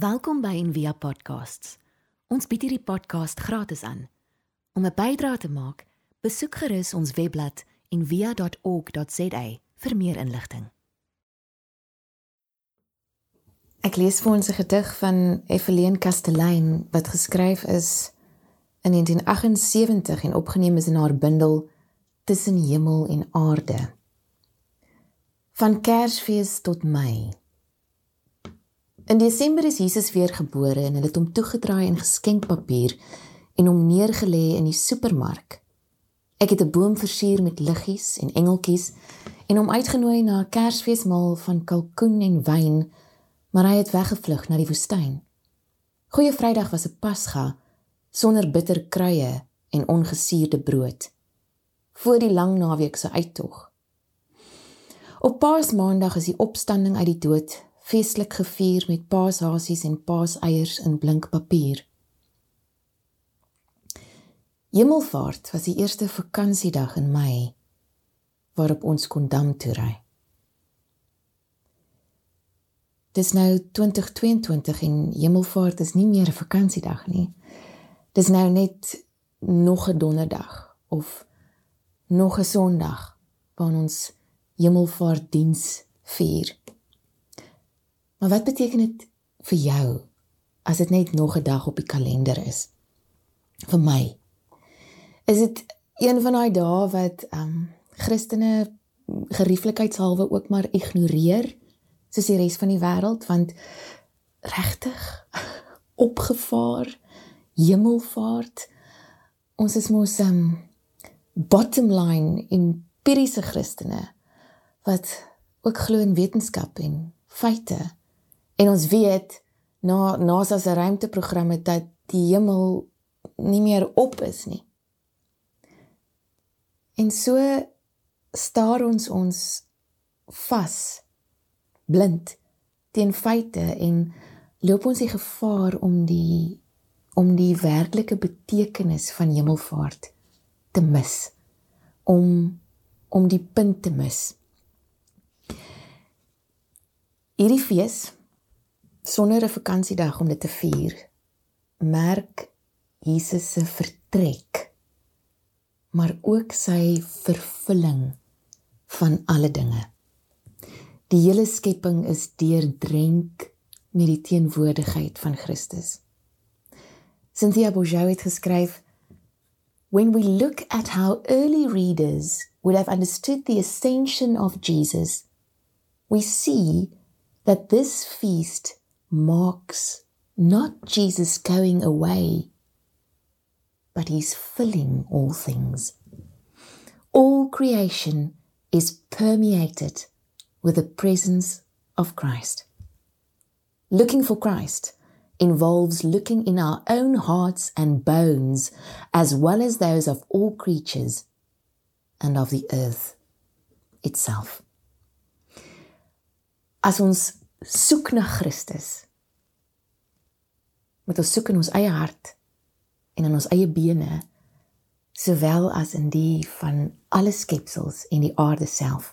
Welkom by Envia Podcasts. Ons bied hierdie podcast gratis aan. Om 'n bydrae te maak, besoek gerus ons webblad en via.org.za vir meer inligting. Ek lees vir ons 'n gedig van Evelien Kastelein wat geskryf is in 1978 en opgeneem is in haar bundel Tussen hemel en aarde. Van Kersfees tot Mei. In Desember is Jesus weer gebore en hulle het hom toegedraai in geskenkpapier en hom neergelê in die supermark. Ek het 'n boom versier met liggies en engeltjies en hom uitgenooi na 'n Kersfeesmaal van kalkoen en wyn, maar hy het weggevlug na die woestyn. Goeie Vrydag was 'n Pasga sonder bitter kruie en ongesuurde brood voor die lang naweek se uittog. Op Paasmaandag is die opstanding uit die dood feestelik gevier met paashasies en paaseiers in blink papier. Hemelvaart was die eerste vakansiedag in Mei waarop ons kon dam toe ry. Dis nou 2022 en Hemelvaart is nie meer 'n vakansiedag nie. Dis nou net nog 'n donderdag of nog 'n Sondag waarin ons Hemelvaartdiens vier. Maar wat beteken dit vir jou as dit net nog 'n dag op die kalender is? Vir my. Is dit een van daai dae wat ehm um, Christene gerieflikheidshalwe ook maar ignoreer soos die res van die wêreld want regtig opgevaar hemelvaart. Ons is mos um, bottom line empiriese Christene wat ook glo in wetenskap en feite En ons weet na NASA se ruimteprogramme dat die hemel nie meer op is nie. En so staar ons ons vas blind teen feite en loop ons die gevaar om die om die werklike betekenis van hemelvaart te mis om om die punt te mis. Hierdie fees sonder 'n vakansiedag om dit te vier, merk Jesus se vertrek, maar ook sy vervulling van alle dinge. Die hele skepping is deurdrenk met die teenwoordigheid van Christus. Cynthia Bourgeau het geskryf When we look at how early readers would have understood the ascension of Jesus, we see that this feast marks not Jesus going away, but he's filling all things. All creation is permeated with the presence of Christ. Looking for Christ involves looking in our own hearts and bones, as well as those of all creatures and of the earth itself. As ons soek na Christus. Moet ons soek in ons eie hart en in ons eie bene sowel as in die van alle skepsels en die aarde self.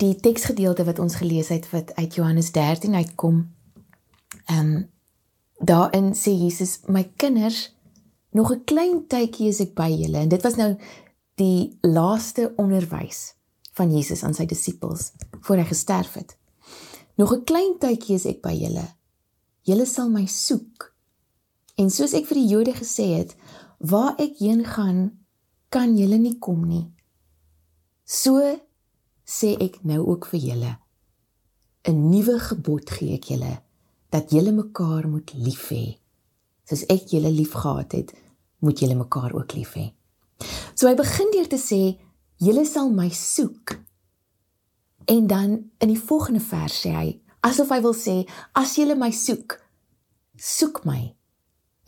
Die teksgedeelte wat ons gelees het wat uit Johannes 13 uitkom, ehm um, daarin sê Jesus, my kinders, nog 'n klein tydjie is ek by julle en dit was nou die laaste onderwys van Jesus aan sy disippels voor hy gesterf het. Nog 'n klein tydjie is ek by julle. Julle sal my soek. En soos ek vir die Jode gesê het, waar ek heen gaan, kan julle nie kom nie. So sê ek nou ook vir julle. 'n Nuwe gebod gee ek julle dat julle mekaar moet lief hê. Soos ek julle liefgehad het, moet julle mekaar ook lief hê. So hy begin deur te sê Julle sal my soek. En dan in die volgende vers sê hy, asof hy wil sê, as julle my soek, soek my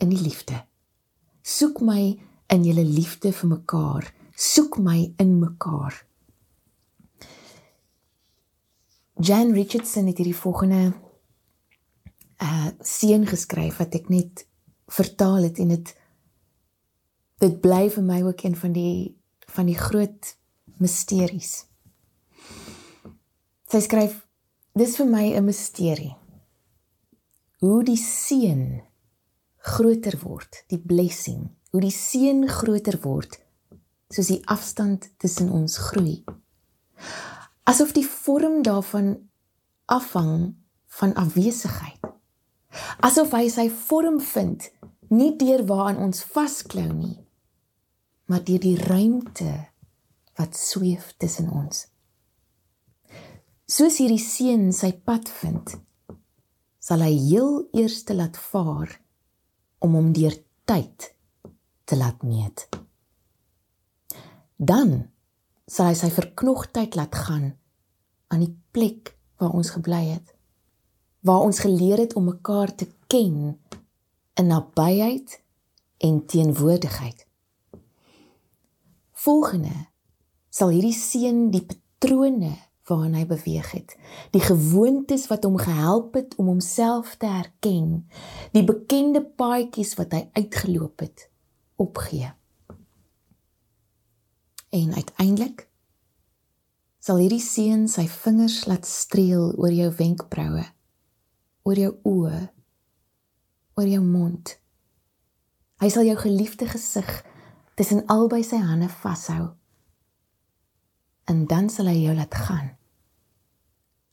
in die liefde. Soek my in julle liefde vir mekaar. Soek my in mekaar. Jan Richardson het hierdie volgende uh seën geskryf wat ek net vertaal het en dit dit bly vir my ook een van die van die groot misteries. Sy skryf: Dis vir my 'n misterie hoe die seën groter word, die blessing, hoe die seën groter word soos die afstand tussen ons groei. Asof die vorm daarvan afhang van afwesigheid. Asof hy sy vorm vind nie deur waaraan ons vasklou nie, maar deur die ruimte wat sweef tussen ons. Soos hierdie seun sy pad vind, sal hy heel eers te laat vaar om hom deur tyd te laat meet. Dan sal hy sy verknogtheid laat gaan aan die plek waar ons gebly het. Waar ons geleer het om mekaar te ken in nabyheid en teenwoordigheid. Volgende sal hierdie seun die patrone waarna hy beweeg het, die gewoontes wat hom gehelp het om homself te herken, die bekende paadjies wat hy uitgeloop het, opgee. En uiteindelik sal hierdie seun sy vingers laat streel oor jou wenkbroue, oor jou oë, oor jou mond. Hy sal jou geliefde gesig tussen albei sy hande vashou en dan sal hy jou laat gaan.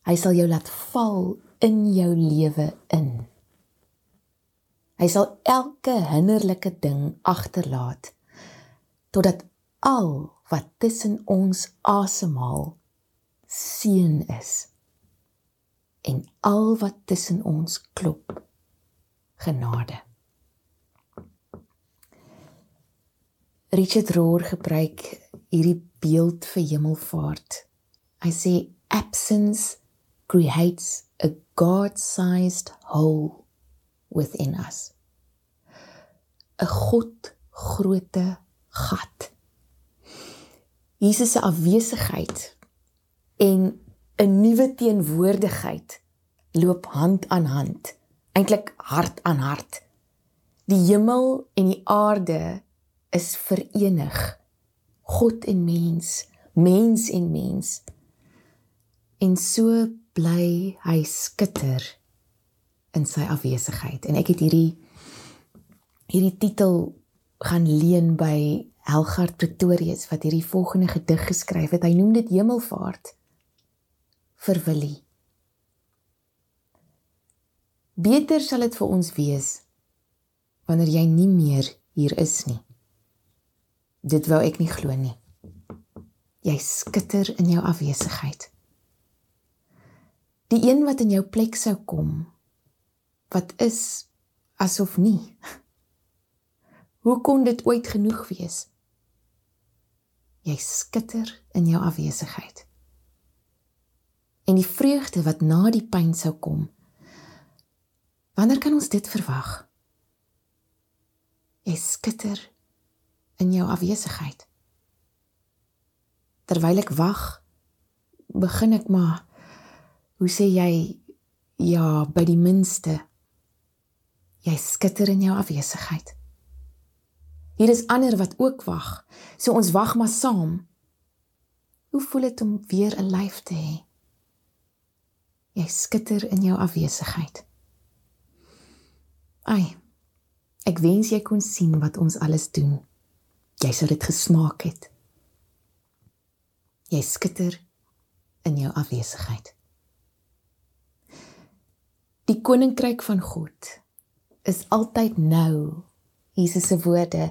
Hy sal jou laat val in jou lewe in. Hy sal elke hinderlike ding agterlaat totdat al wat tussen ons asemhaal seën is en al wat tussen ons klop genade. Richard Rohr gebruik hierdie beeld vir hemelvaart. Hy sê absence creates a God-sized hole within us. 'n God groote gat. Jesus se afwesigheid en 'n nuwe teenwoordigheid loop hand aan hand, eintlik hart aan hart. Die hemel en die aarde is verenig God en mens, mens en mens. En so bly hy skitter in sy afwesigheid. En ek het hierdie hierdie titel gaan leen by Helgard Pretorius wat hierdie volgende gedig geskryf het. Hy noem dit Hemelvaart vir Willie. Beter sal dit vir ons wees wanneer jy nie meer hier is nie. Dit wou ek nie glo nie. Jy skitter in jou afwesigheid. Die een wat in jou plek sou kom, wat is asof nie. Hoe kon dit ooit genoeg wees? Jy skitter in jou afwesigheid. En die vreugde wat na die pyn sou kom. Wanneer kan ons dit verwag? Jy skitter in jou afwesigheid. Terwyl ek wag, begin ek maar hoe sê jy ja, by die minste jy skitter in jou afwesigheid. Hier is ander wat ook wag. So ons wag maar saam. Hoe voel dit om weer 'n lyf te hê? Jy skitter in jou afwesigheid. Ai. Ek wens jy kon sien wat ons alles doen jy sou dit gesmaak het. Jy skitter in jou afwesigheid. Die koninkryk van God is altyd nou. Jesus se woorde,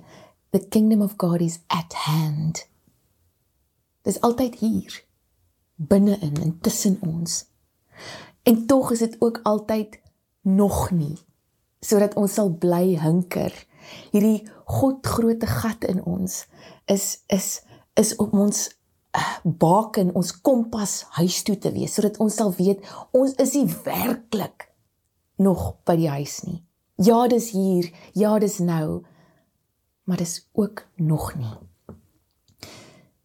the kingdom of God is at hand. Dis altyd hier binne-in en tussen ons. En tog is dit ook altyd nog nie sodat ons sal bly hinker hierdie God groote gat in ons is is is om ons uh, baken ons kompas huis toe te wees sodat ons sal weet ons is nie werklik nog by die huis nie. Ja, dis hier, ja, dis nou, maar dis ook nog nie.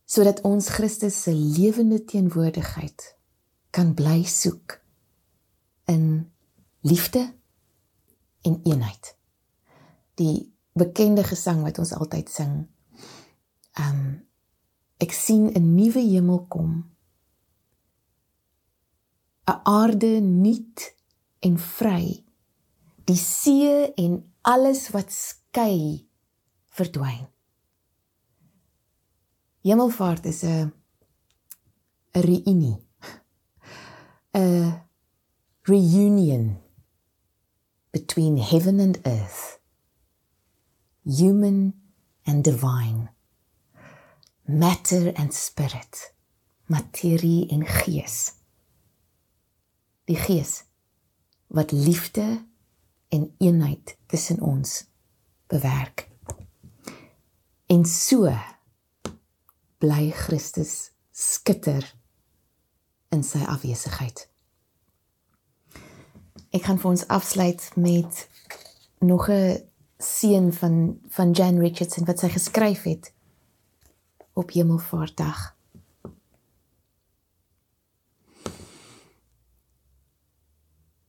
Sodat ons Christus se lewende teenwoordigheid kan bly soek in liefde en eenheid. Die bekende gesang wat ons altyd sing. Um ek sien 'n nuwe hemel kom. 'n Aarde nuut en vry die see en alles wat skei verdwyn. Hemelvaart is 'n 'n reunie. 'n reunion between heaven and earth, human and divine, matter and spirit, materie en gees. Die gees wat liefde en eenheid tussen ons bewerk. En so bly Christus skitter in sy afwesigheid. Ek gaan vir ons afsluit met nog 'n seën van van Jan Richardson wat sy geskryf het op Hemelvaartdag.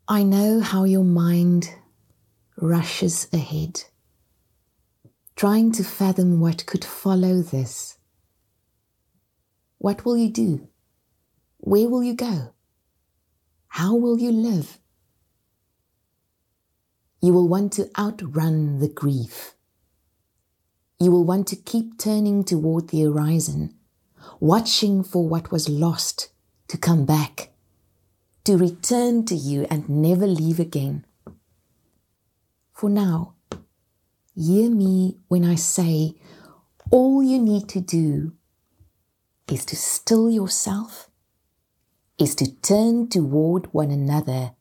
I know how your mind rushes ahead, trying to fathom what could follow this. What will you do? Where will you go? How will you live? You will want to outrun the grief. You will want to keep turning toward the horizon, watching for what was lost to come back to return to you and never leave again. For now, hear me when I say all you need to do is to still yourself, is to turn toward one another,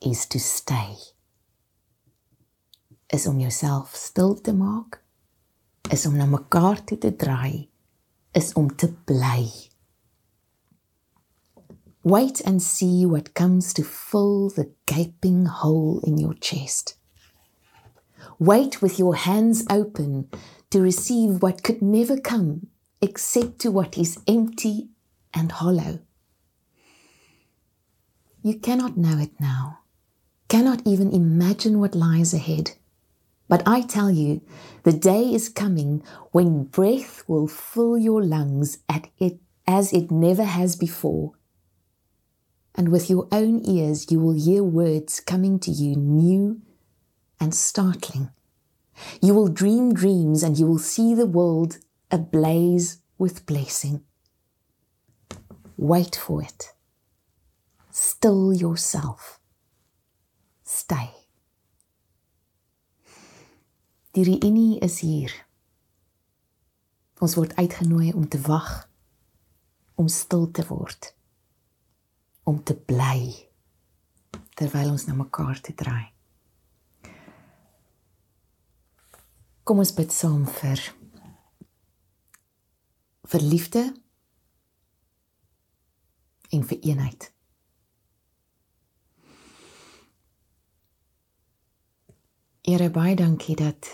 is to stay. Is om jouself stil te maak, is om na mekaar toe te draai, is om te bly. Wait and see what comes to fill the gaping hole in your chest. Wait with your hands open to receive what could never come except to what is empty and hollow. You cannot know it now, cannot even imagine what lies ahead. But I tell you, the day is coming when breath will fill your lungs at it as it never has before and with your own ears you will hear words coming to you new and startling. You will dream dreams and you will see the world ablaze with blessing. Wait for it. Still yourself. Stay. Die reunie is hier. Ons word uitgenooi om te wag, om stil te word om te bly terwyl ons na mekaar toe draai. Kom ons bid saam vir vir liefde en vir eenheid. Here baie dankie dat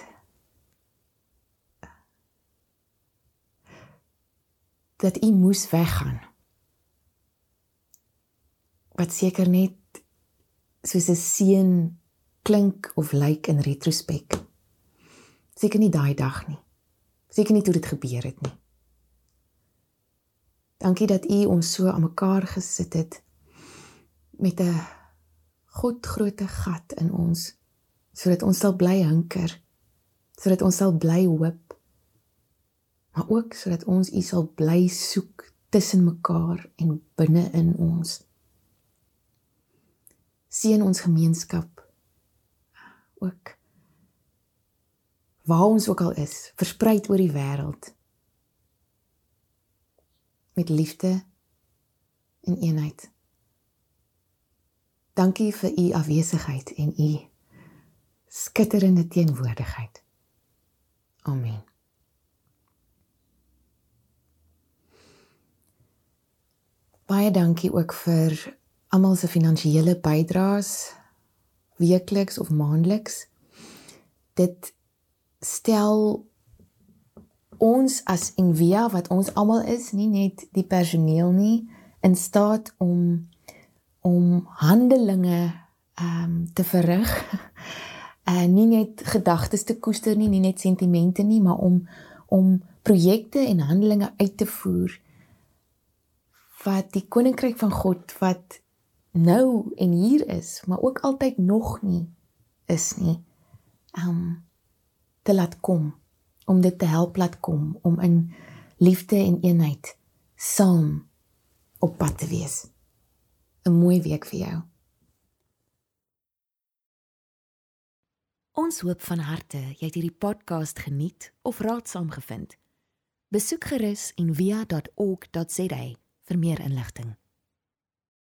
dat u moes weggaan wat seker net soos 'n seën klink of lyk in retrospek. Seker nie daai dag nie. Seker nie toe dit gebeur het nie. Dankie dat u ons so aan mekaar gesit het met 'n God groote gat in ons sodat ons sal bly hinker, sodat ons sal bly hoop. Maar ook sodat ons u sal bly soek tussen mekaar en binne in ons. Seën ons gemeenskap. Ook waar ons ook al is versprei oor die wêreld. Met liefde en eenheid. Dankie vir u afwesigheid en u skitterende teenwoordigheid. Amen baie dankie ook vir almal se finansiële bydraes weekliks of maandeliks. Dit stel ons as Envia wat ons almal is nie net die personeel nie in staat om om handelinge ehm um, te verrig. En uh, nie net gedagtes te koester nie nie net sentimente nie maar om om projekte en handelinge uit te voer wat die koninkryk van God wat nou en hier is, maar ook altyd nog nie is nie, um te laat kom, om dit te help laat kom, om in liefde en eenheid saam op pad te wees. 'n Mooi week vir jou. Ons hoop van harte jy het hierdie podcast geniet of raadsaam gevind. Besoek gerus en via.ok.za vir meer inligting.